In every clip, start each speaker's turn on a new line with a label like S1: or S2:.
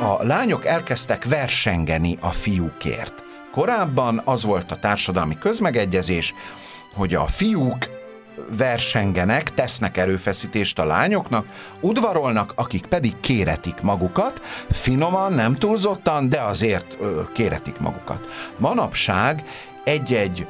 S1: a lányok elkezdtek versengeni a fiúkért. Korábban az volt a társadalmi közmegegyezés, hogy a fiúk versengenek, tesznek erőfeszítést a lányoknak, udvarolnak, akik pedig kéretik magukat, finoman, nem túlzottan, de azért ö, kéretik magukat. Manapság egy-egy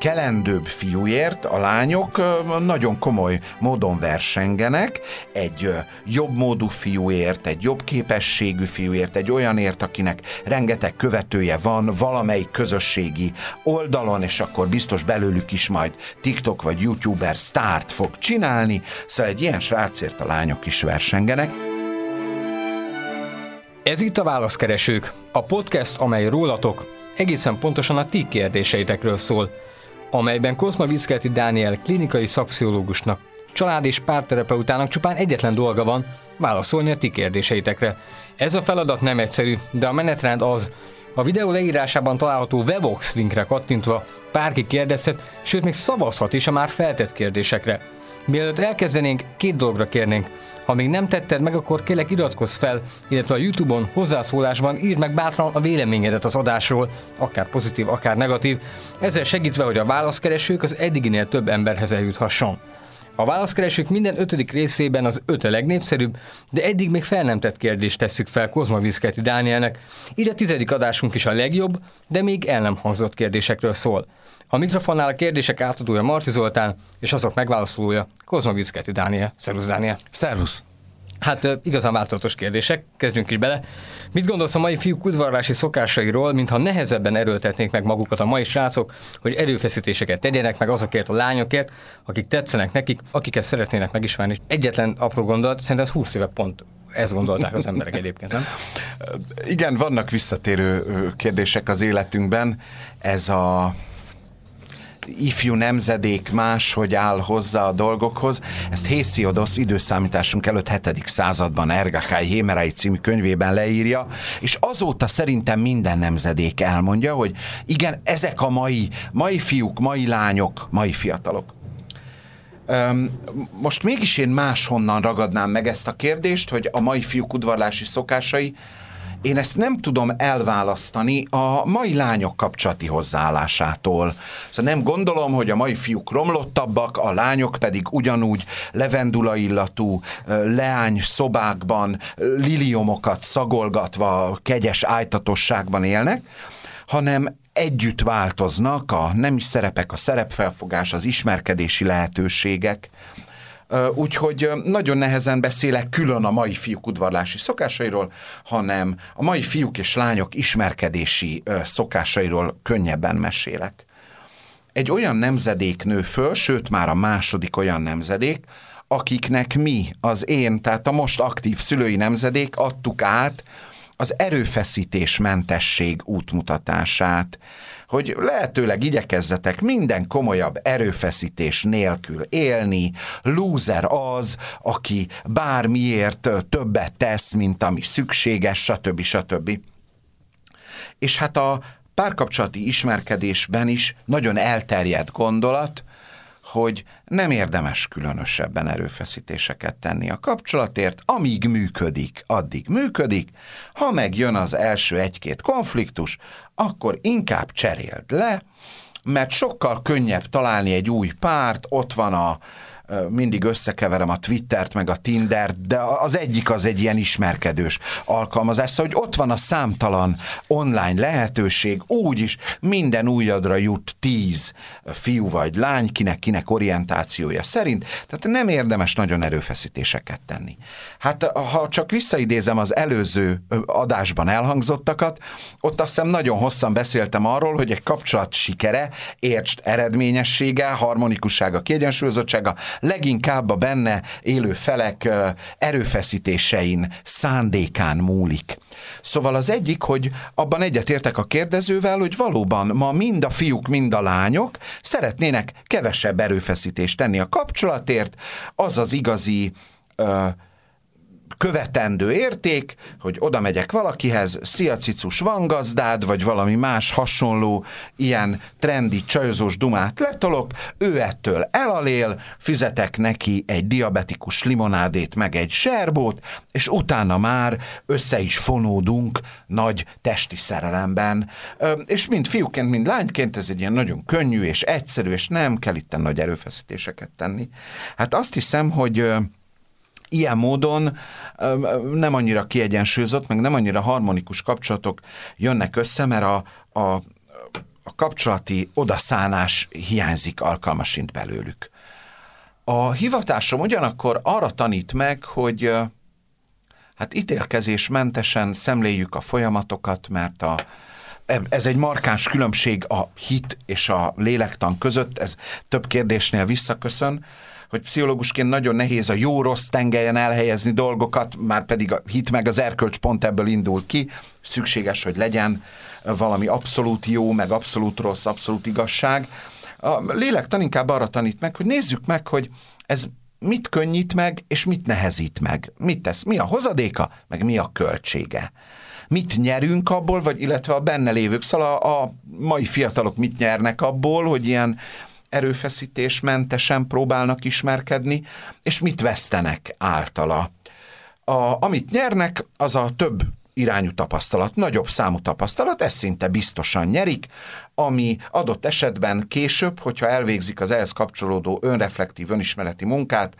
S1: kelendőbb fiúért a lányok nagyon komoly módon versengenek, egy jobb módú fiúért, egy jobb képességű fiúért, egy olyanért, akinek rengeteg követője van valamelyik közösségi oldalon, és akkor biztos belőlük is majd TikTok vagy YouTuber sztárt fog csinálni, szóval egy ilyen srácért a lányok is versengenek.
S2: Ez itt a Válaszkeresők, a podcast, amely rólatok, egészen pontosan a ti kérdéseitekről szól – amelyben Kozma Viszkelti Dániel klinikai szakpszichológusnak, család és párterapeutának csupán egyetlen dolga van, válaszolni a ti kérdéseitekre. Ez a feladat nem egyszerű, de a menetrend az, a videó leírásában található Webox linkre kattintva bárki kérdezhet, sőt még szavazhat is a már feltett kérdésekre. Mielőtt elkezdenénk, két dologra kérnénk. Ha még nem tetted meg, akkor kérlek iratkozz fel, illetve a Youtube-on hozzászólásban írd meg bátran a véleményedet az adásról, akár pozitív, akár negatív, ezzel segítve, hogy a válaszkeresők az eddiginél több emberhez eljuthasson. A válaszkeresők minden ötödik részében az öt a legnépszerűbb, de eddig még fel nem tett kérdést tesszük fel Kozma Viszketi Dánielnek, így a tizedik adásunk is a legjobb, de még el nem hangzott kérdésekről szól. A mikrofonnál a kérdések átadója Marti Zoltán, és azok megválaszolója Kozma Viszketi Dániel. Szervusz Dániel!
S1: Szervusz!
S2: Hát igazán változatos kérdések, kezdjünk is bele. Mit gondolsz a mai fiúk udvarlási szokásairól, mintha nehezebben erőltetnék meg magukat a mai srácok, hogy erőfeszítéseket tegyenek meg azokért a lányokért, akik tetszenek nekik, akiket szeretnének megismerni. Egyetlen apró gondolat, szerintem ez 20 éve pont ezt gondolták az emberek egyébként, nem?
S1: Igen, vannak visszatérő kérdések az életünkben. Ez a ifjú nemzedék máshogy áll hozzá a dolgokhoz. Ezt Hésziodosz időszámításunk előtt 7. században Ergakai Hémerai című könyvében leírja, és azóta szerintem minden nemzedék elmondja, hogy igen, ezek a mai, mai fiúk, mai lányok, mai fiatalok. Most mégis én máshonnan ragadnám meg ezt a kérdést, hogy a mai fiúk udvarlási szokásai én ezt nem tudom elválasztani a mai lányok kapcsolati hozzáállásától. Szóval nem gondolom, hogy a mai fiúk romlottabbak, a lányok pedig ugyanúgy levendula illatú leány szobákban liliomokat szagolgatva kegyes ájtatosságban élnek, hanem együtt változnak a nemi szerepek, a szerepfelfogás, az ismerkedési lehetőségek, Úgyhogy nagyon nehezen beszélek külön a mai fiúk udvarlási szokásairól, hanem a mai fiúk és lányok ismerkedési szokásairól könnyebben mesélek. Egy olyan nemzedék nő föl, sőt már a második olyan nemzedék, akiknek mi, az én, tehát a most aktív szülői nemzedék adtuk át az erőfeszítésmentesség útmutatását, hogy lehetőleg igyekezzetek minden komolyabb erőfeszítés nélkül élni. Lúzer az, aki bármiért többet tesz, mint ami szükséges, stb. stb. És hát a párkapcsolati ismerkedésben is nagyon elterjedt gondolat, hogy nem érdemes különösebben erőfeszítéseket tenni a kapcsolatért, amíg működik, addig működik, ha megjön az első egy-két konfliktus, akkor inkább cseréld le, mert sokkal könnyebb találni egy új párt, ott van a mindig összekeverem a Twittert meg a Tindert, de az egyik az egy ilyen ismerkedős alkalmazás, szóval, hogy ott van a számtalan online lehetőség, úgyis minden újadra jut tíz fiú vagy lány, kinek kinek orientációja szerint, tehát nem érdemes nagyon erőfeszítéseket tenni. Hát ha csak visszaidézem az előző adásban elhangzottakat, ott azt hiszem nagyon hosszan beszéltem arról, hogy egy kapcsolat sikere, értsd eredményessége, harmonikussága, kiegyensúlyozottsága leginkább a benne élő felek erőfeszítésein, szándékán múlik. Szóval az egyik, hogy abban egyetértek a kérdezővel, hogy valóban ma mind a fiúk, mind a lányok szeretnének kevesebb erőfeszítést tenni a kapcsolatért, az az igazi követendő érték, hogy oda megyek valakihez, szia cicus, van gazdád, vagy valami más hasonló ilyen trendi csajozós dumát letolok, ő ettől elalél, fizetek neki egy diabetikus limonádét, meg egy serbót, és utána már össze is fonódunk nagy testi szerelemben. És mind fiúként, mind lányként ez egy ilyen nagyon könnyű és egyszerű, és nem kell itt nagy erőfeszítéseket tenni. Hát azt hiszem, hogy ilyen módon nem annyira kiegyensúlyozott, meg nem annyira harmonikus kapcsolatok jönnek össze, mert a, a, a kapcsolati odaszánás hiányzik alkalmasint belőlük. A hivatásom ugyanakkor arra tanít meg, hogy hát ítélkezésmentesen szemléljük a folyamatokat, mert a, ez egy markáns különbség a hit és a lélektan között, ez több kérdésnél visszaköszön, hogy pszichológusként nagyon nehéz a jó-rossz tengelyen elhelyezni dolgokat, már pedig a hit meg az erkölcs pont ebből indul ki, szükséges, hogy legyen valami abszolút jó, meg abszolút rossz, abszolút igazság. A lélektan inkább arra tanít meg, hogy nézzük meg, hogy ez mit könnyít meg, és mit nehezít meg. Mit tesz, mi a hozadéka, meg mi a költsége mit nyerünk abból, vagy illetve a benne lévők, szóval a, a mai fiatalok mit nyernek abból, hogy ilyen erőfeszítésmentesen próbálnak ismerkedni, és mit vesztenek általa. A, amit nyernek, az a több irányú tapasztalat, nagyobb számú tapasztalat, ez szinte biztosan nyerik, ami adott esetben később, hogyha elvégzik az ehhez kapcsolódó önreflektív, önismereti munkát,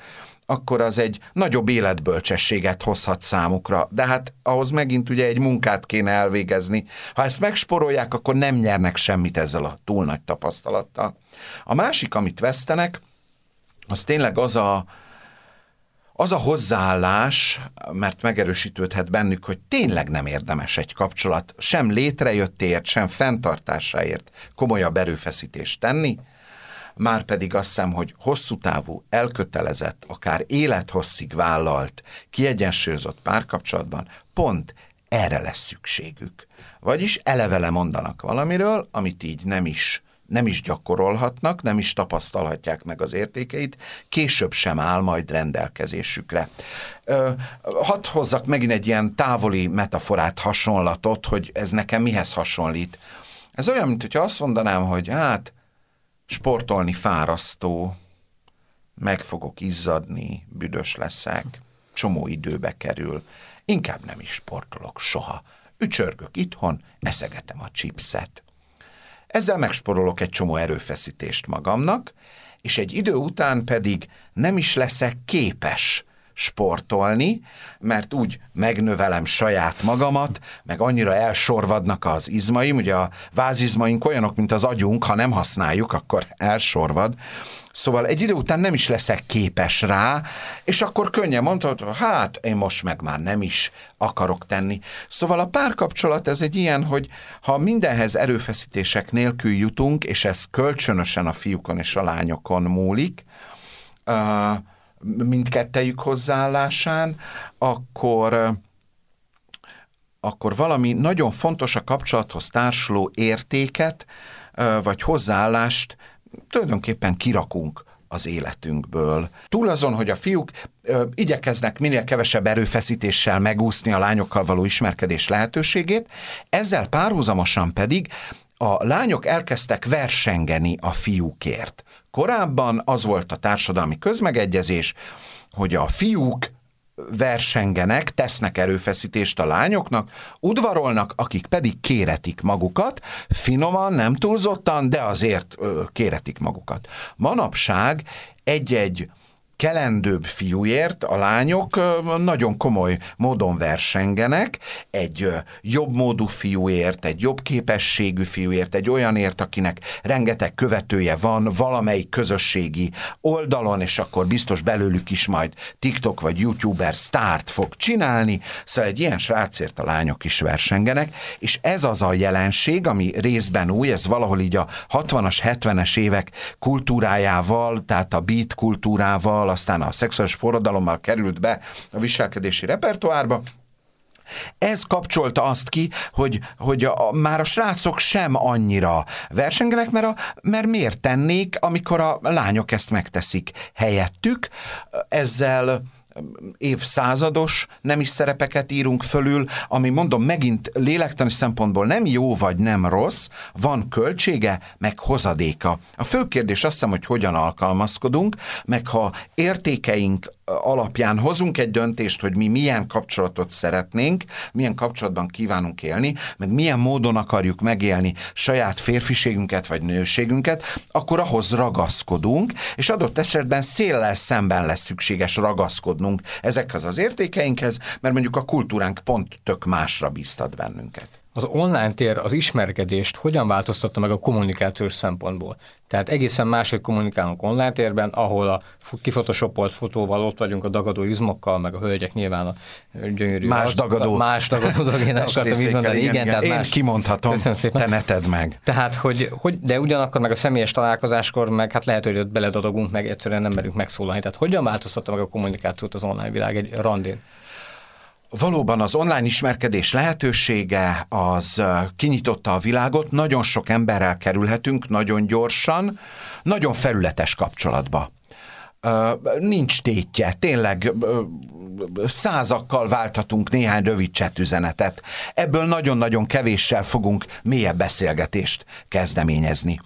S1: akkor az egy nagyobb életbölcsességet hozhat számukra. De hát ahhoz megint ugye egy munkát kéne elvégezni. Ha ezt megsporolják, akkor nem nyernek semmit ezzel a túl nagy tapasztalattal. A másik, amit vesztenek, az tényleg az a, az a hozzáállás, mert megerősítődhet bennük, hogy tényleg nem érdemes egy kapcsolat sem létrejöttéért, sem fenntartásáért komolyabb erőfeszítést tenni, már pedig azt hiszem, hogy hosszú távú, elkötelezett, akár élethosszig vállalt, kiegyensúlyozott párkapcsolatban pont erre lesz szükségük. Vagyis eleve mondanak valamiről, amit így nem is nem is gyakorolhatnak, nem is tapasztalhatják meg az értékeit, később sem áll majd rendelkezésükre. Ö, hadd hozzak megint egy ilyen távoli metaforát, hasonlatot, hogy ez nekem mihez hasonlít. Ez olyan, mint hogyha azt mondanám, hogy hát sportolni fárasztó, meg fogok izzadni, büdös leszek, csomó időbe kerül, inkább nem is sportolok soha. Ücsörgök itthon, eszegetem a chipset. Ezzel megsporolok egy csomó erőfeszítést magamnak, és egy idő után pedig nem is leszek képes sportolni, mert úgy megnövelem saját magamat, meg annyira elsorvadnak az izmaim, ugye a vázizmaink olyanok, mint az agyunk, ha nem használjuk, akkor elsorvad, Szóval egy idő után nem is leszek képes rá, és akkor könnyen mondhatod, hát én most meg már nem is akarok tenni. Szóval a párkapcsolat ez egy ilyen, hogy ha mindenhez erőfeszítések nélkül jutunk, és ez kölcsönösen a fiúkon és a lányokon múlik, uh, mindkettejük hozzáállásán, akkor akkor valami nagyon fontos a kapcsolathoz társuló értéket, vagy hozzáállást tulajdonképpen kirakunk az életünkből. Túl azon, hogy a fiúk ö, igyekeznek minél kevesebb erőfeszítéssel megúszni a lányokkal való ismerkedés lehetőségét, ezzel párhuzamosan pedig a lányok elkezdtek versengeni a fiúkért. Korábban az volt a társadalmi közmegegyezés, hogy a fiúk versengenek, tesznek erőfeszítést a lányoknak, udvarolnak, akik pedig kéretik magukat, finoman, nem túlzottan, de azért kéretik magukat. Manapság egy-egy kelendőbb fiúért a lányok nagyon komoly módon versengenek, egy jobb módú fiúért, egy jobb képességű fiúért, egy olyanért, akinek rengeteg követője van valamelyik közösségi oldalon, és akkor biztos belőlük is majd TikTok vagy YouTuber sztárt fog csinálni, szóval egy ilyen srácért a lányok is versengenek, és ez az a jelenség, ami részben új, ez valahol így a 60-as, 70-es évek kultúrájával, tehát a beat kultúrával, aztán a szexuális forradalommal került be a viselkedési repertoárba, ez kapcsolta azt ki, hogy, hogy a, már a srácok sem annyira versengenek, mert, a, mert miért tennék, amikor a lányok ezt megteszik helyettük. Ezzel évszázados nemi szerepeket írunk fölül, ami mondom megint lélektani szempontból nem jó vagy nem rossz, van költsége, meg hozadéka. A fő kérdés azt hiszem, hogy hogyan alkalmazkodunk, meg ha értékeink alapján hozunk egy döntést, hogy mi milyen kapcsolatot szeretnénk, milyen kapcsolatban kívánunk élni, meg milyen módon akarjuk megélni saját férfiségünket vagy nőségünket, akkor ahhoz ragaszkodunk, és adott esetben széllel szemben lesz szükséges ragaszkodnunk ezekhez az értékeinkhez, mert mondjuk a kultúránk pont tök másra bíztat bennünket.
S2: Az online tér az ismerkedést hogyan változtatta meg a kommunikációs szempontból? Tehát egészen máshogy kommunikálunk online térben, ahol a kifotoshopolt fotóval ott vagyunk a dagadó izmokkal, meg a hölgyek nyilván a gyönyörű
S1: Más arc, dagadó.
S2: Más dagadó én akartam így mondani.
S1: Igen, igen, igen. Én más... kimondhatom, te neted meg.
S2: Tehát, hogy, hogy, de ugyanakkor meg a személyes találkozáskor meg hát lehet, hogy ott beledadogunk, meg egyszerűen nem merünk megszólalni. Tehát hogyan változtatta meg a kommunikációt az online világ egy randin?
S1: Valóban az online ismerkedés lehetősége az kinyitotta a világot, nagyon sok emberrel kerülhetünk nagyon gyorsan, nagyon felületes kapcsolatba. Nincs tétje, tényleg százakkal válthatunk néhány rövid üzenetet. Ebből nagyon-nagyon kevéssel fogunk mélyebb beszélgetést kezdeményezni.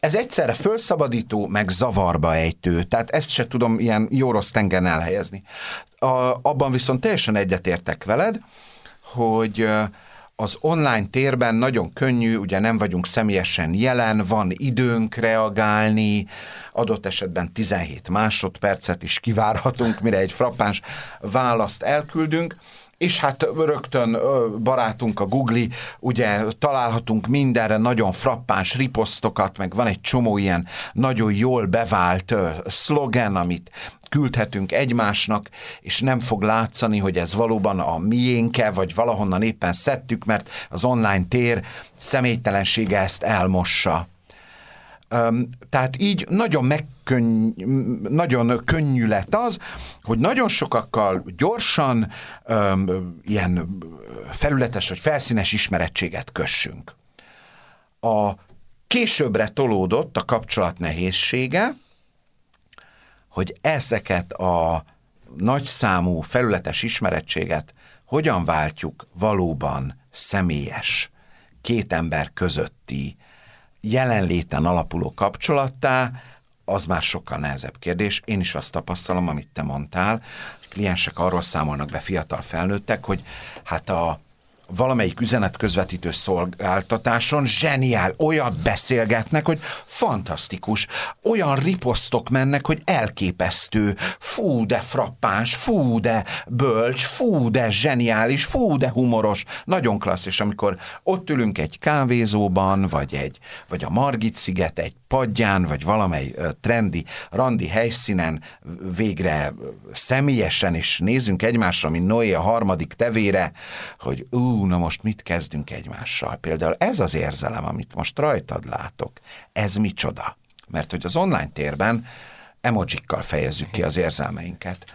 S1: Ez egyszerre felszabadító, meg zavarba ejtő, tehát ezt se tudom ilyen jó rossz tengen elhelyezni. A, abban viszont teljesen egyetértek veled, hogy az online térben nagyon könnyű, ugye nem vagyunk személyesen jelen, van időnk reagálni, adott esetben 17 másodpercet is kivárhatunk, mire egy frappáns választ elküldünk, és hát rögtön barátunk a Google, ugye találhatunk mindenre nagyon frappáns riposztokat, meg van egy csomó ilyen nagyon jól bevált szlogen, amit küldhetünk egymásnak, és nem fog látszani, hogy ez valóban a miénke, vagy valahonnan éppen szedtük, mert az online tér személytelensége ezt elmossa. Tehát így nagyon megkönny, nagyon könnyű lett az, hogy nagyon sokakkal gyorsan ilyen felületes vagy felszínes ismerettséget kössünk. A későbbre tolódott a kapcsolat nehézsége, hogy ezeket a nagyszámú felületes ismerettséget hogyan váltjuk valóban személyes, két ember közötti jelenléten alapuló kapcsolattá, az már sokkal nehezebb kérdés. Én is azt tapasztalom, amit te mondtál, kliensek arról számolnak be fiatal felnőttek, hogy hát a valamelyik üzenetközvetítő szolgáltatáson zseniál, olyat beszélgetnek, hogy fantasztikus, olyan riposztok mennek, hogy elképesztő, fú, de frappáns, fú, de bölcs, fú, de zseniális, fú, de humoros, nagyon klassz, és amikor ott ülünk egy kávézóban, vagy egy, vagy a Margit sziget egy padján, vagy valamely trendi, randi helyszínen végre személyesen, és nézzünk egymásra, mint Noé a harmadik tevére, hogy ú, na most mit kezdünk egymással. Például ez az érzelem, amit most rajtad látok, ez micsoda? Mert hogy az online térben emojikkal fejezzük ki az érzelmeinket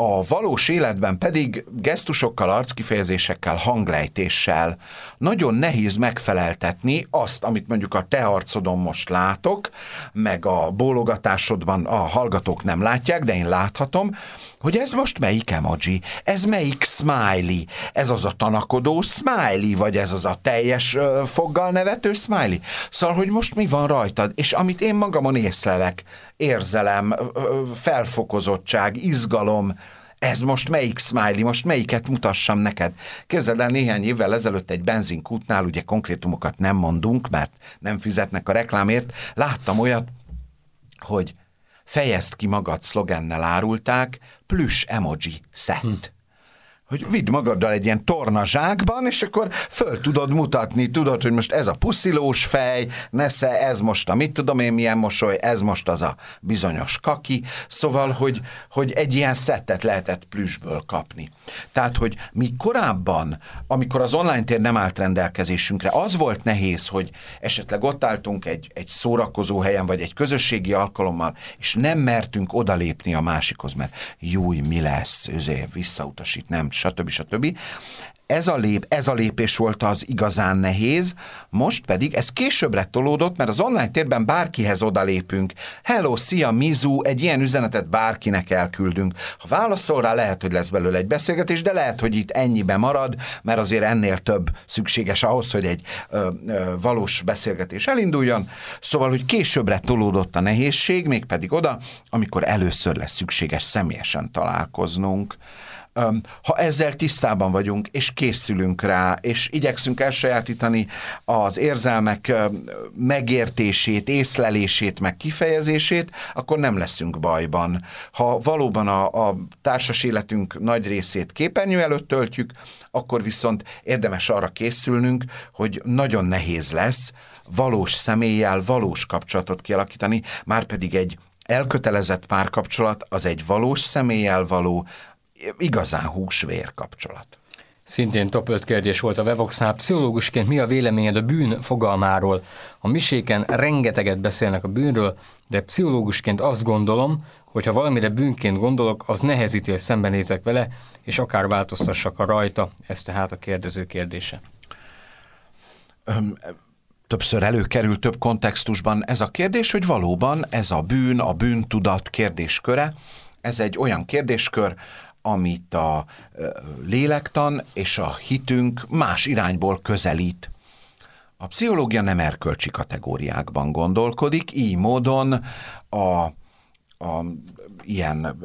S1: a valós életben pedig gesztusokkal, arckifejezésekkel, hanglejtéssel nagyon nehéz megfeleltetni azt, amit mondjuk a te arcodon most látok, meg a bólogatásodban a hallgatók nem látják, de én láthatom, hogy ez most melyik emoji, ez melyik smiley, ez az a tanakodó smiley, vagy ez az a teljes uh, foggal nevető smiley. Szóval, hogy most mi van rajtad, és amit én magamon észlelek, érzelem, felfokozottság, izgalom, ez most melyik smiley, most melyiket mutassam neked. Képzeld el, néhány évvel ezelőtt egy benzinkútnál, ugye konkrétumokat nem mondunk, mert nem fizetnek a reklámért, láttam olyat, hogy fejezd ki magad szlogennel árulták, plüss emoji set. Hm hogy vidd magaddal egy ilyen torna zsákban, és akkor föl tudod mutatni, tudod, hogy most ez a puszilós fej, nesze, ez most a mit tudom én milyen mosoly, ez most az a bizonyos kaki, szóval, hogy, hogy egy ilyen szettet lehetett plüsből kapni. Tehát, hogy mi korábban, amikor az online tér nem állt rendelkezésünkre, az volt nehéz, hogy esetleg ott álltunk egy, egy szórakozó helyen, vagy egy közösségi alkalommal, és nem mertünk odalépni a másikhoz, mert júj, mi lesz, őzé, visszautasít, nem, stb. stb. ez a, lép, ez a lépés volt az igazán nehéz, most pedig ez későbbre tolódott, mert az online térben bárkihez odalépünk. Hello, szia, Mizu, egy ilyen üzenetet bárkinek elküldünk. Ha válaszol rá, lehet, hogy lesz belőle egy beszélgetés, de lehet, hogy itt ennyibe marad, mert azért ennél több szükséges ahhoz, hogy egy ö, ö, valós beszélgetés elinduljon. Szóval, hogy későbbre tolódott a nehézség, mégpedig oda, amikor először lesz szükséges személyesen találkoznunk. Ha ezzel tisztában vagyunk, és készülünk rá, és igyekszünk elsajátítani az érzelmek megértését, észlelését, meg kifejezését, akkor nem leszünk bajban. Ha valóban a, a társas életünk nagy részét képernyő előtt töltjük, akkor viszont érdemes arra készülnünk, hogy nagyon nehéz lesz valós személlyel valós kapcsolatot kialakítani, már pedig egy elkötelezett párkapcsolat az egy valós személlyel való, igazán húsvér kapcsolat.
S2: Szintén top 5 kérdés volt a Vevoxnál. Pszichológusként mi a véleményed a bűn fogalmáról? A miséken rengeteget beszélnek a bűnről, de pszichológusként azt gondolom, hogy ha valamire bűnként gondolok, az nehezíti, hogy szembenézek vele, és akár változtassak a rajta. Ez tehát a kérdező kérdése.
S1: Öm, többször előkerül több kontextusban ez a kérdés, hogy valóban ez a bűn, a bűntudat kérdésköre, ez egy olyan kérdéskör, amit a lélektan és a hitünk más irányból közelít. A pszichológia nem erkölcsi kategóriákban gondolkodik, így módon a, a ilyen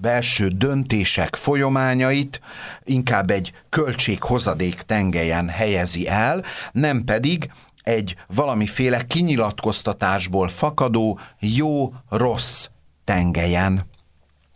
S1: belső döntések folyamányait inkább egy költséghozadék tengelyen helyezi el, nem pedig egy valamiféle kinyilatkoztatásból fakadó jó-rossz tengelyen.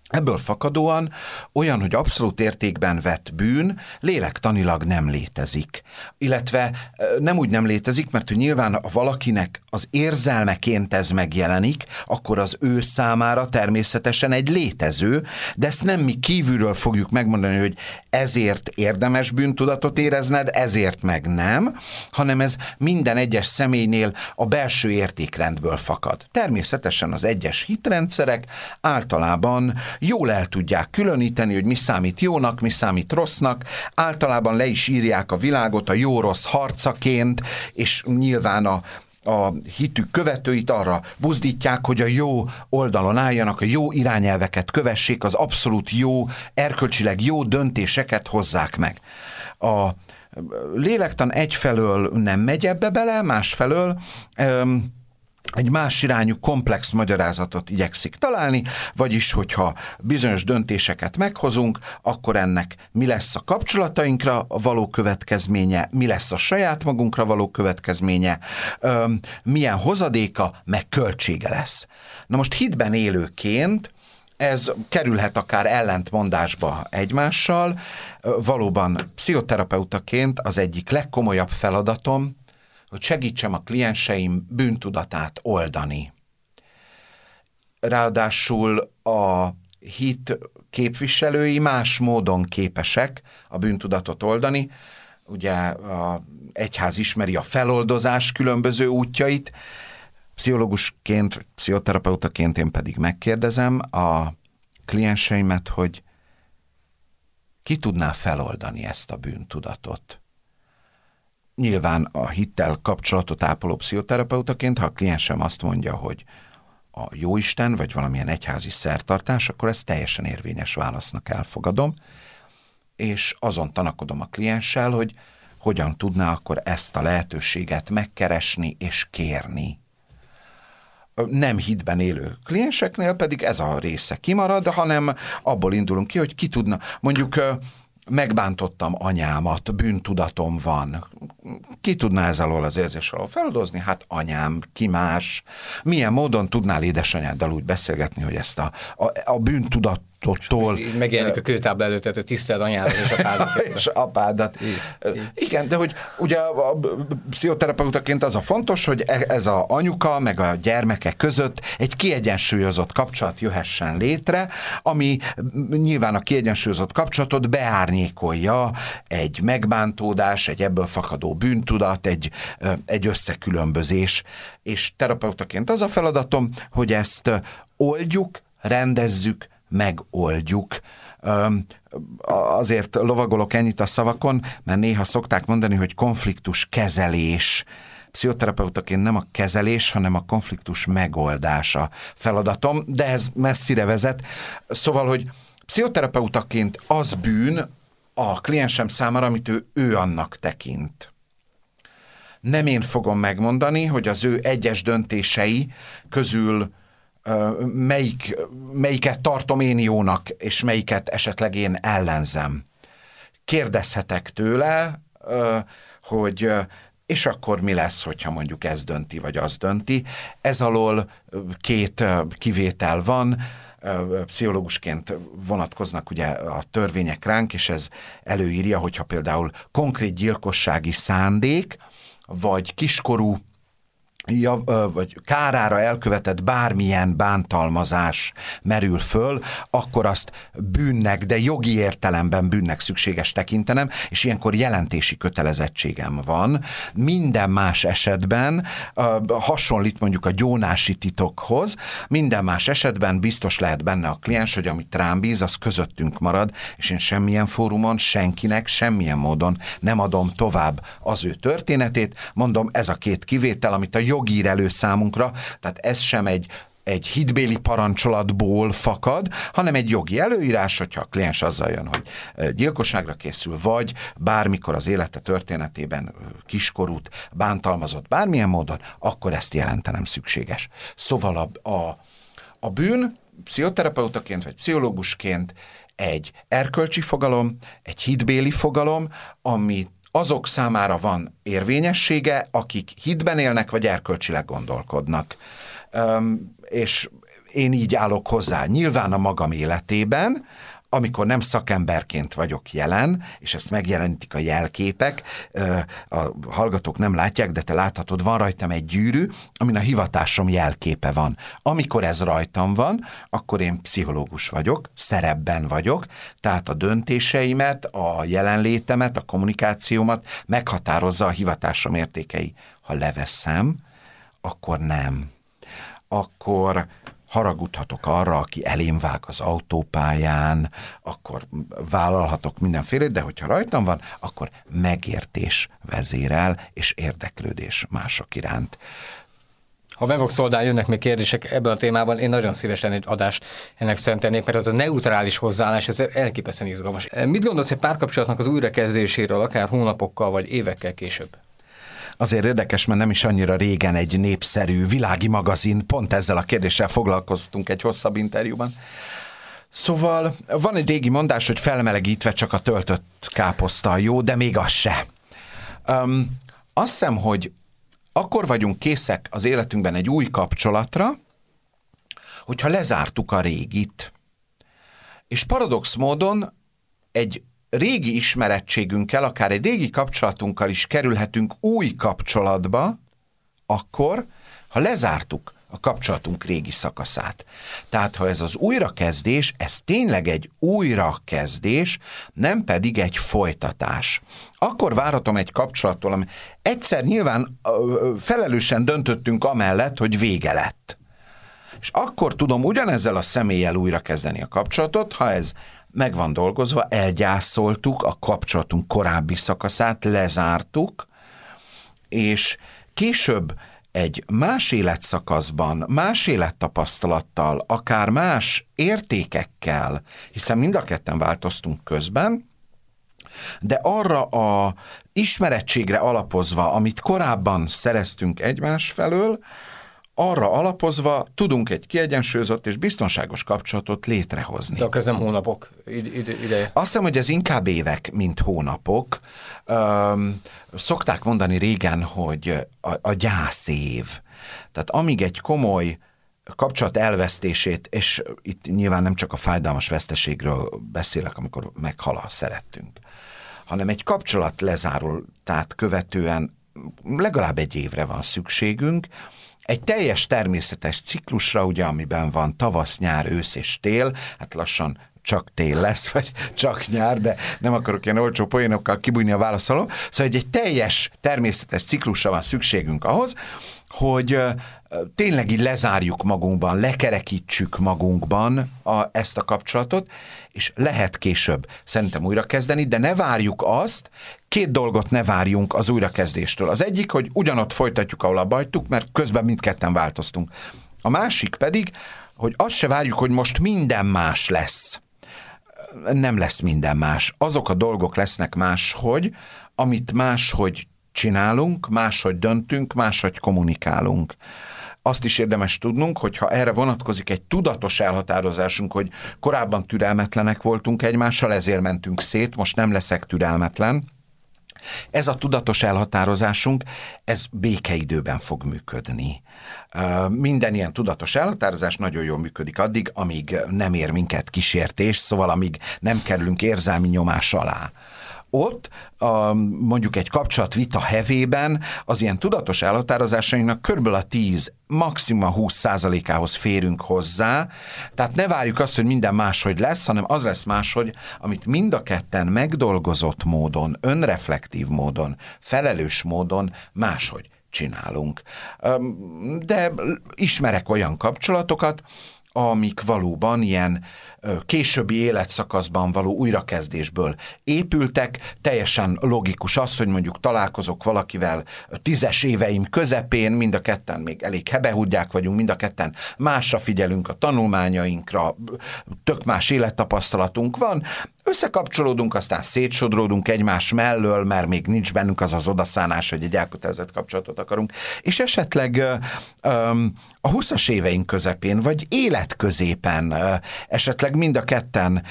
S1: Ebből fakadóan olyan, hogy abszolút értékben vett bűn lélektanilag nem létezik. Illetve nem úgy nem létezik, mert hogy nyilván ha valakinek az érzelmeként ez megjelenik, akkor az ő számára természetesen egy létező, de ezt nem mi kívülről fogjuk megmondani, hogy ezért érdemes bűntudatot érezned, ezért meg nem, hanem ez minden egyes személynél a belső értékrendből fakad. Természetesen az egyes hitrendszerek általában jól el tudják különíteni, hogy mi számít jónak, mi számít rossznak, általában le is írják a világot a jó-rossz harcaként, és nyilván a, a hitük követőit arra buzdítják, hogy a jó oldalon álljanak, a jó irányelveket kövessék, az abszolút jó, erkölcsileg jó döntéseket hozzák meg. A lélektan egyfelől nem megy ebbe bele, másfelől öm, egy más irányú komplex magyarázatot igyekszik találni, vagyis hogyha bizonyos döntéseket meghozunk, akkor ennek mi lesz a kapcsolatainkra való következménye, mi lesz a saját magunkra való következménye, milyen hozadéka, meg költsége lesz. Na most hitben élőként ez kerülhet akár ellentmondásba egymással. Valóban pszichoterapeutaként az egyik legkomolyabb feladatom, hogy segítsem a klienseim bűntudatát oldani. Ráadásul a hit képviselői más módon képesek a bűntudatot oldani. Ugye a egyház ismeri a feloldozás különböző útjait, pszichológusként, pszichoterapeutaként én pedig megkérdezem a klienseimet, hogy ki tudná feloldani ezt a bűntudatot nyilván a hittel kapcsolatot ápoló pszichoterapeutaként, ha a kliensem azt mondja, hogy a jóisten, vagy valamilyen egyházi szertartás, akkor ezt teljesen érvényes válasznak elfogadom, és azon tanakodom a klienssel, hogy hogyan tudná akkor ezt a lehetőséget megkeresni és kérni. Nem hitben élő klienseknél pedig ez a része kimarad, hanem abból indulunk ki, hogy ki tudna, mondjuk megbántottam anyámat, bűntudatom van. Ki tudná ez alól az érzés alól feldozni? Hát anyám, ki más? Milyen módon tudnál édesanyáddal úgy beszélgetni, hogy ezt a, a, a bűntudat attól.
S2: Megjelenik a kőtábla előtt, hogy tiszteld anyádat és apádat.
S1: és apádat. Igen, Igen, de hogy ugye a, a pszichoterapeutaként az a fontos, hogy e, ez a anyuka meg a gyermekek között egy kiegyensúlyozott kapcsolat jöhessen létre, ami nyilván a kiegyensúlyozott kapcsolatot beárnyékolja egy megbántódás, egy ebből fakadó bűntudat, egy, egy összekülönbözés. És terapeutaként az a feladatom, hogy ezt oldjuk, rendezzük, megoldjuk. azért lovagolok ennyit a szavakon, mert néha szokták mondani, hogy konfliktus kezelés, pszichoterapeutaként nem a kezelés, hanem a konfliktus megoldása feladatom, de ez messzire vezet. Szóval, hogy pszichoterapeutaként az bűn a kliensem számára, amit ő, ő annak tekint. Nem én fogom megmondani, hogy az ő egyes döntései közül melyik, melyiket tartom én jónak, és melyiket esetleg én ellenzem. Kérdezhetek tőle, hogy és akkor mi lesz, hogyha mondjuk ez dönti, vagy az dönti. Ez alól két kivétel van, pszichológusként vonatkoznak ugye a törvények ránk, és ez előírja, hogyha például konkrét gyilkossági szándék, vagy kiskorú jav, vagy kárára elkövetett bármilyen bántalmazás merül föl, akkor azt bűnnek, de jogi értelemben bűnnek szükséges tekintenem, és ilyenkor jelentési kötelezettségem van. Minden más esetben hasonlít mondjuk a gyónási titokhoz, minden más esetben biztos lehet benne a kliens, hogy amit rám bíz, az közöttünk marad, és én semmilyen fórumon, senkinek, semmilyen módon nem adom tovább az ő történetét. Mondom, ez a két kivétel, amit a jogír elő számunkra, tehát ez sem egy egy hitbéli parancsolatból fakad, hanem egy jogi előírás, hogyha a kliens azzal jön, hogy gyilkosságra készül, vagy bármikor az élete történetében kiskorút bántalmazott bármilyen módon, akkor ezt jelentenem szükséges. Szóval a, a, a bűn pszichoterapeutaként vagy pszichológusként egy erkölcsi fogalom, egy hitbéli fogalom, amit azok számára van érvényessége, akik hitben élnek, vagy erkölcsileg gondolkodnak. Üm, és én így állok hozzá. Nyilván a magam életében, amikor nem szakemberként vagyok jelen, és ezt megjelenítik a jelképek, a hallgatók nem látják, de te láthatod, van rajtam egy gyűrű, amin a hivatásom jelképe van. Amikor ez rajtam van, akkor én pszichológus vagyok, szerepben vagyok, tehát a döntéseimet, a jelenlétemet, a kommunikációmat meghatározza a hivatásom értékei. Ha leveszem, akkor nem. Akkor haragudhatok arra, aki elém vág az autópályán, akkor vállalhatok mindenféle, de hogyha rajtam van, akkor megértés vezérel, és érdeklődés mások iránt.
S2: Ha Vevox oldal jönnek még kérdések ebben a témában, én nagyon szívesen egy adást ennek szentelnék, mert az a neutrális hozzáállás, ez elképesztően izgalmas. Mit gondolsz egy párkapcsolatnak az újrakezdéséről, akár hónapokkal vagy évekkel később?
S1: Azért érdekes, mert nem is annyira régen egy népszerű világi magazin, pont ezzel a kérdéssel foglalkoztunk egy hosszabb interjúban. Szóval van egy régi mondás, hogy felmelegítve csak a töltött káposzta jó, de még az se. Um, azt hiszem, hogy akkor vagyunk készek az életünkben egy új kapcsolatra, hogyha lezártuk a régit. És paradox módon egy régi ismerettségünkkel, akár egy régi kapcsolatunkkal is kerülhetünk új kapcsolatba, akkor, ha lezártuk a kapcsolatunk régi szakaszát. Tehát, ha ez az újrakezdés, ez tényleg egy újrakezdés, nem pedig egy folytatás. Akkor várhatom egy kapcsolattól, ami egyszer nyilván felelősen döntöttünk amellett, hogy vége lett. És akkor tudom ugyanezzel a személlyel újra kezdeni a kapcsolatot, ha ez meg van dolgozva, elgyászoltuk a kapcsolatunk korábbi szakaszát, lezártuk, és később egy más életszakaszban, más élettapasztalattal, akár más értékekkel, hiszen mind a ketten változtunk közben, de arra a ismerettségre alapozva, amit korábban szereztünk egymás felől, arra alapozva tudunk egy kiegyensúlyozott és biztonságos kapcsolatot létrehozni.
S2: De akkor ez nem hónapok ideje?
S1: Azt hiszem, hogy ez inkább évek, mint hónapok. Üm, szokták mondani régen, hogy a, a gyászév. Tehát amíg egy komoly kapcsolat elvesztését, és itt nyilván nem csak a fájdalmas veszteségről beszélek, amikor meghal a szerettünk, hanem egy kapcsolat lezárul, tehát követően legalább egy évre van szükségünk, egy teljes természetes ciklusra, ugye, amiben van tavasz, nyár, ősz és tél, hát lassan csak tél lesz, vagy csak nyár, de nem akarok ilyen olcsó poénokkal kibújni a válaszoló. Szóval egy, egy teljes természetes ciklusra van szükségünk ahhoz, hogy tényleg így lezárjuk magunkban, lekerekítsük magunkban a, ezt a kapcsolatot, és lehet később szerintem újrakezdeni, de ne várjuk azt, két dolgot ne várjunk az újrakezdéstől. Az egyik, hogy ugyanott folytatjuk, ahol abba mert közben mindketten változtunk. A másik pedig, hogy azt se várjuk, hogy most minden más lesz. Nem lesz minden más. Azok a dolgok lesznek máshogy, amit máshogy csinálunk, máshogy döntünk, máshogy kommunikálunk azt is érdemes tudnunk, hogy ha erre vonatkozik egy tudatos elhatározásunk, hogy korábban türelmetlenek voltunk egymással, ezért mentünk szét, most nem leszek türelmetlen, ez a tudatos elhatározásunk, ez békeidőben fog működni. Minden ilyen tudatos elhatározás nagyon jól működik addig, amíg nem ér minket kísértés, szóval amíg nem kerülünk érzelmi nyomás alá ott a, mondjuk egy kapcsolatvita hevében az ilyen tudatos elhatározásainknak körülbelül a 10, maximum 20 százalékához férünk hozzá, tehát ne várjuk azt, hogy minden máshogy lesz, hanem az lesz máshogy, amit mind a ketten megdolgozott módon, önreflektív módon, felelős módon máshogy csinálunk. De ismerek olyan kapcsolatokat, amik valóban ilyen későbbi életszakaszban való újrakezdésből épültek. Teljesen logikus az, hogy mondjuk találkozok valakivel tízes éveim közepén, mind a ketten még elég hebehudják vagyunk, mind a ketten másra figyelünk a tanulmányainkra, tök más élettapasztalatunk van, összekapcsolódunk, aztán szétsodródunk egymás mellől, mert még nincs bennünk az az odaszánás, hogy egy elkötelezett kapcsolatot akarunk, és esetleg a 20-as éveink közepén, vagy életközépen, esetleg mind a ketten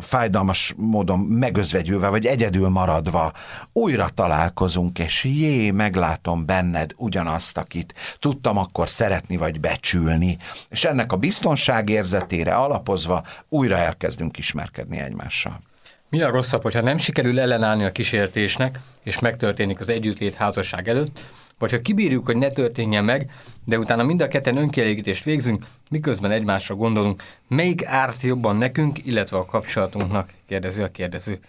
S1: fájdalmas módon megözvegyülve, vagy egyedül maradva újra találkozunk, és jé, meglátom benned ugyanazt, akit tudtam akkor szeretni, vagy becsülni, és ennek a biztonságérzetére alapozva újra elkezdünk ismerkedni egymással.
S2: Mi a rosszabb, hogyha nem sikerül ellenállni a kísértésnek, és megtörténik az együttlét házasság előtt, vagy ha kibírjuk, hogy ne történjen meg, de utána mind a ketten önkielégítést végzünk, miközben egymásra gondolunk, melyik árt jobban nekünk, illetve a kapcsolatunknak, kérdezi a kérdező.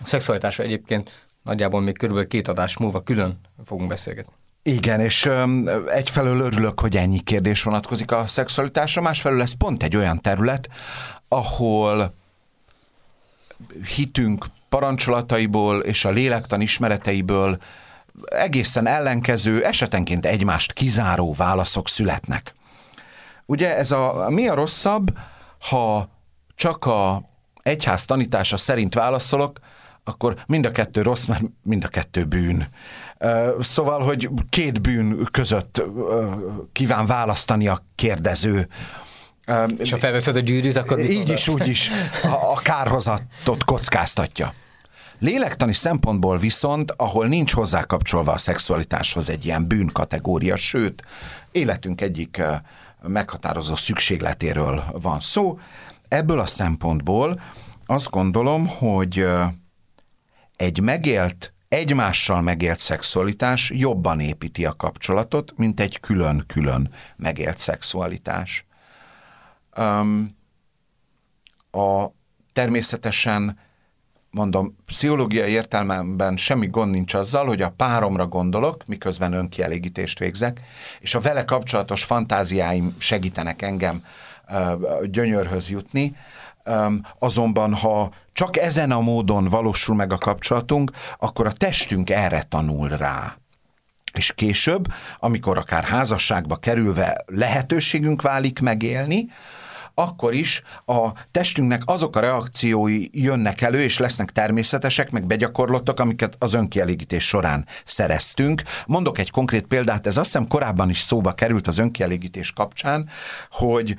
S2: A szexualitásra egyébként nagyjából még körülbelül két adás múlva külön fogunk beszélgetni.
S1: Igen, és um, egyfelől örülök, hogy ennyi kérdés vonatkozik a szexualitásra, másfelől ez pont egy olyan terület, ahol hitünk parancsolataiból és a lélektan ismereteiből egészen ellenkező, esetenként egymást kizáró válaszok születnek. Ugye ez a mi a rosszabb, ha csak a egyház tanítása szerint válaszolok, akkor mind a kettő rossz, mert mind a kettő bűn. Szóval, hogy két bűn között kíván választani a kérdező.
S2: És ha felveszed a gyűrűt, akkor
S1: Így is, úgy is a, kárhozatot kockáztatja. Lélektani szempontból viszont, ahol nincs hozzá kapcsolva a szexualitáshoz egy ilyen bűnkategória, sőt, életünk egyik meghatározó szükségletéről van szó, ebből a szempontból azt gondolom, hogy egy megélt, egymással megélt szexualitás jobban építi a kapcsolatot, mint egy külön-külön megélt szexualitás. A természetesen mondom, pszichológiai értelmemben semmi gond nincs azzal, hogy a páromra gondolok, miközben önkielégítést végzek, és a vele kapcsolatos fantáziáim segítenek engem gyönyörhöz jutni, azonban ha csak ezen a módon valósul meg a kapcsolatunk, akkor a testünk erre tanul rá. És később, amikor akár házasságba kerülve lehetőségünk válik megélni, akkor is a testünknek azok a reakciói jönnek elő, és lesznek természetesek, meg begyakorlottak, amiket az önkielégítés során szereztünk. Mondok egy konkrét példát, ez azt hiszem korábban is szóba került az önkielégítés kapcsán, hogy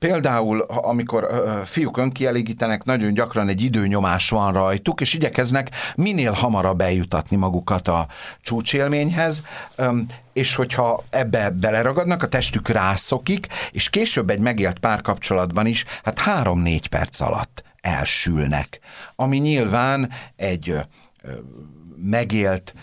S1: Például, amikor fiúk önkielégítenek, nagyon gyakran egy időnyomás van rajtuk, és igyekeznek minél hamarabb eljutatni magukat a csúcsélményhez, és hogyha ebbe beleragadnak, a testük rászokik, és később egy megélt párkapcsolatban is, hát három-négy perc alatt elsülnek, ami nyilván egy megélt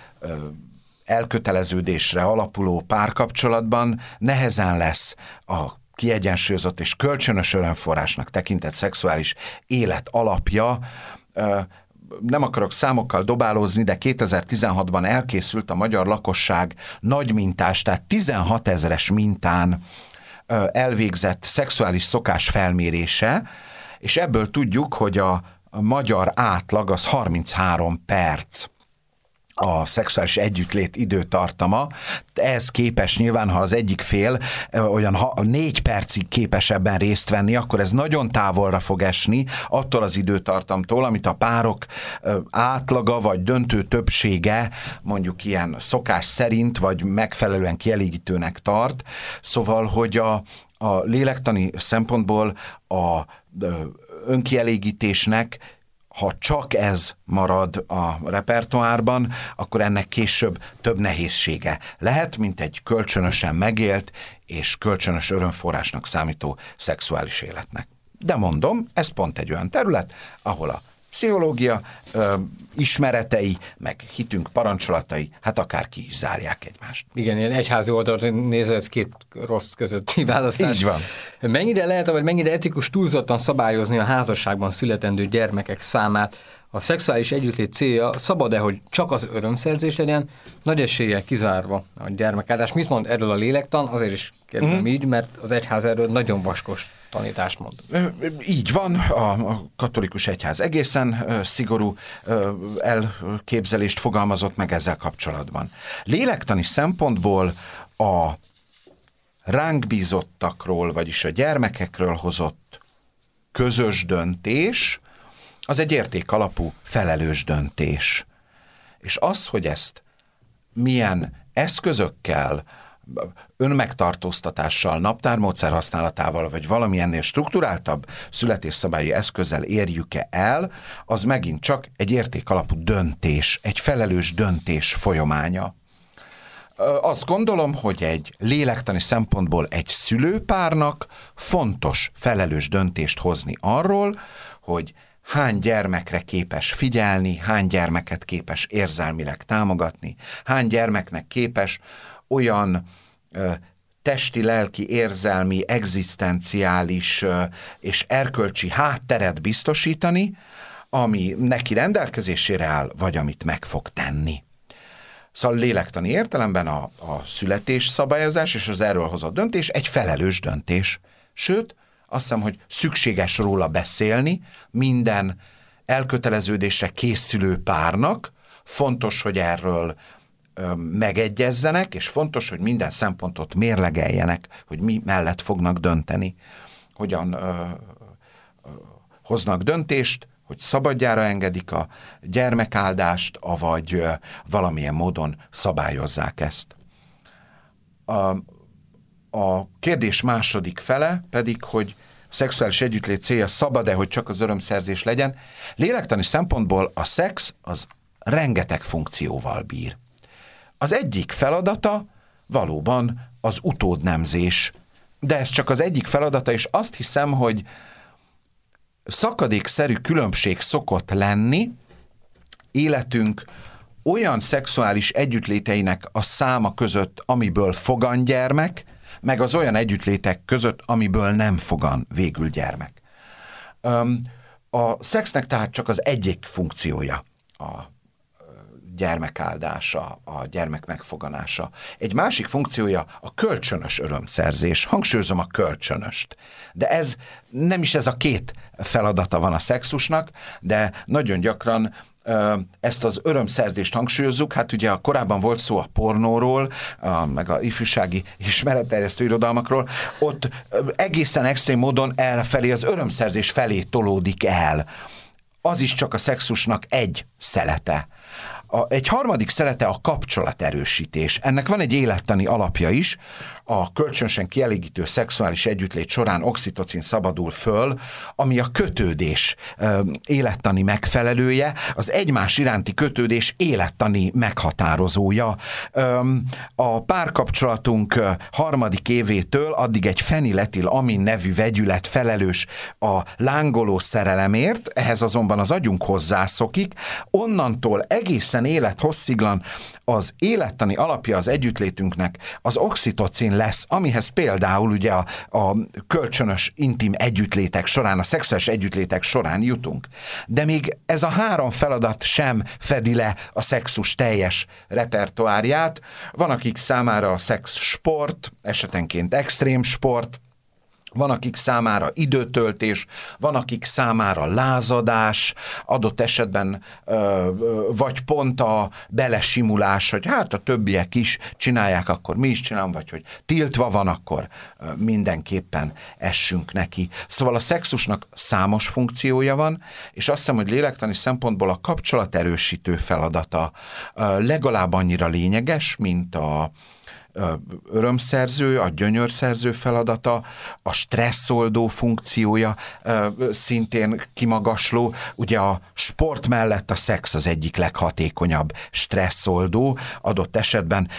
S1: elköteleződésre alapuló párkapcsolatban nehezen lesz a kiegyensúlyozott és kölcsönös örömforrásnak tekintett szexuális élet alapja, nem akarok számokkal dobálózni, de 2016-ban elkészült a magyar lakosság nagy mintás, tehát 16 ezeres mintán elvégzett szexuális szokás felmérése, és ebből tudjuk, hogy a, magyar átlag az 33 perc a szexuális együttlét időtartama. Ez képes nyilván, ha az egyik fél olyan ha, négy percig képes ebben részt venni, akkor ez nagyon távolra fog esni attól az időtartamtól, amit a párok átlaga vagy döntő többsége mondjuk ilyen szokás szerint, vagy megfelelően kielégítőnek tart. Szóval, hogy a, a lélektani szempontból a önkielégítésnek ha csak ez marad a repertoárban, akkor ennek később több nehézsége lehet, mint egy kölcsönösen megélt és kölcsönös örömforrásnak számító szexuális életnek. De mondom, ez pont egy olyan terület, ahol a pszichológia ö, ismeretei, meg hitünk parancsolatai, hát akár ki is zárják egymást.
S2: Igen, ilyen egyházi oldalon nézve ez két rossz közötti választás.
S1: Így van.
S2: Mennyire lehet, vagy mennyire etikus túlzottan szabályozni a házasságban születendő gyermekek számát? A szexuális együttlét célja szabad-e, hogy csak az örömszerzés legyen, nagy eséllyel kizárva a gyermekáldás. Mit mond erről a lélektan? Azért is kérdezem mm. így, mert az egyház erről nagyon vaskos tanítást mond.
S1: Így van, a katolikus egyház egészen szigorú elképzelést fogalmazott meg ezzel kapcsolatban. Lélektani szempontból a ránk bízottakról, vagyis a gyermekekről hozott közös döntés, az egy értékalapú felelős döntés. És az, hogy ezt milyen eszközökkel, önmegtartóztatással, naptármódszer használatával, vagy valamilyennél strukturáltabb születésszabályi eszközzel érjük-e el, az megint csak egy értékalapú döntés, egy felelős döntés folyamánya. Azt gondolom, hogy egy lélektani szempontból egy szülőpárnak fontos felelős döntést hozni arról, hogy hány gyermekre képes figyelni, hány gyermeket képes érzelmileg támogatni, hány gyermeknek képes olyan testi, lelki, érzelmi, egzisztenciális és erkölcsi hátteret biztosítani, ami neki rendelkezésére áll, vagy amit meg fog tenni. Szóval lélektani értelemben a, a születés szabályozás és az erről hozott döntés egy felelős döntés. Sőt, azt hiszem, hogy szükséges róla beszélni minden elköteleződésre készülő párnak, fontos, hogy erről megegyezzenek, és fontos, hogy minden szempontot mérlegeljenek, hogy mi mellett fognak dönteni, hogyan ö, ö, hoznak döntést, hogy szabadjára engedik a gyermekáldást, avagy valamilyen módon szabályozzák ezt. A, a kérdés második fele pedig, hogy a szexuális együttlét célja szabad-e, hogy csak az örömszerzés legyen. Lélektani szempontból a szex az rengeteg funkcióval bír. Az egyik feladata valóban az utódnemzés, de ez csak az egyik feladata, és azt hiszem, hogy szakadékszerű különbség szokott lenni életünk olyan szexuális együttléteinek a száma között, amiből fogan gyermek, meg az olyan együttlétek között, amiből nem fogan végül gyermek. A szexnek tehát csak az egyik funkciója a gyermekáldása, a gyermek megfoganása. Egy másik funkciója a kölcsönös örömszerzés. Hangsúlyozom a kölcsönöst. De ez nem is ez a két feladata van a szexusnak, de nagyon gyakran ezt az örömszerzést hangsúlyozzuk, hát ugye a korábban volt szó a pornóról, a, meg a ifjúsági ismeretterjesztő irodalmakról, ott egészen extrém módon elfelé az örömszerzés felé tolódik el. Az is csak a szexusnak egy szelete. A, egy harmadik szelete a kapcsolaterősítés. Ennek van egy élettani alapja is, a kölcsönösen kielégítő szexuális együttlét során oxitocin szabadul föl, ami a kötődés élettani megfelelője, az egymás iránti kötődés élettani meghatározója. A párkapcsolatunk harmadik évétől addig egy feniletil amin nevű vegyület felelős a lángoló szerelemért, ehhez azonban az agyunk hozzászokik, onnantól egészen élethossziglan az élettani alapja az együttlétünknek az oxitocin lesz, amihez például ugye a, a kölcsönös intim együttlétek során, a szexuális együttlétek során jutunk. De még ez a három feladat sem fedi le a szexus teljes repertoárját. Van, akik számára a szex sport, esetenként extrém sport, van, akik számára időtöltés, van, akik számára lázadás, adott esetben vagy pont a belesimulás, hogy hát a többiek is csinálják, akkor mi is csinálunk, vagy hogy tiltva van, akkor mindenképpen essünk neki. Szóval a szexusnak számos funkciója van, és azt hiszem, hogy lélektani szempontból a kapcsolaterősítő feladata legalább annyira lényeges, mint a, örömszerző, a gyönyörszerző feladata, a stresszoldó funkciója szintén kimagasló. Ugye a sport mellett a szex az egyik leghatékonyabb stresszoldó. Adott esetben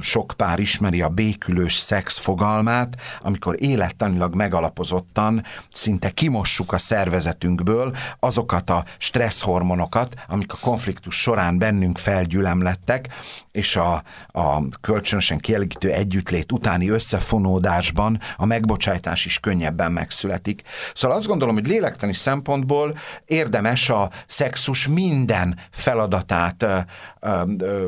S1: sok pár ismeri a békülős szex fogalmát, amikor élettanilag megalapozottan szinte kimossuk a szervezetünkből azokat a stresszhormonokat, amik a konfliktus során bennünk felgyülemlettek, és a, a kölcsönösen kielégítő együttlét utáni összefonódásban a megbocsájtás is könnyebben megszületik. Szóval azt gondolom, hogy lélektani szempontból érdemes a szexus minden feladatát ö, ö, ö,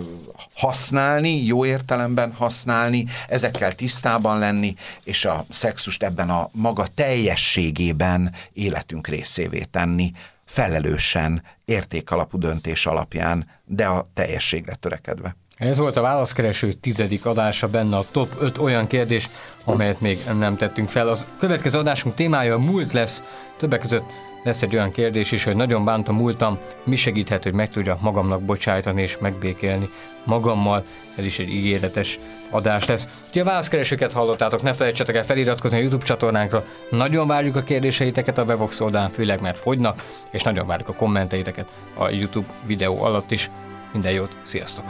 S1: használni, jó értelemben használni, ezekkel tisztában lenni, és a szexust ebben a maga teljességében életünk részévé tenni, felelősen, értékalapú döntés alapján, de a teljességre törekedve.
S2: Ez volt a válaszkereső tizedik adása, benne a top 5 olyan kérdés, amelyet még nem tettünk fel. Az következő adásunk témája a múlt lesz, többek között lesz egy olyan kérdés is, hogy nagyon bántam múltam, mi segíthet, hogy meg tudjak magamnak bocsájtani és megbékélni magammal. Ez is egy ígéretes adás lesz. Ti a válaszkeresőket hallottátok, ne felejtsetek el feliratkozni a YouTube csatornánkra. Nagyon várjuk a kérdéseiteket a Wevox oldalán, főleg mert fogynak, és nagyon várjuk a kommenteiteket a YouTube videó alatt is. Minden jót, sziasztok!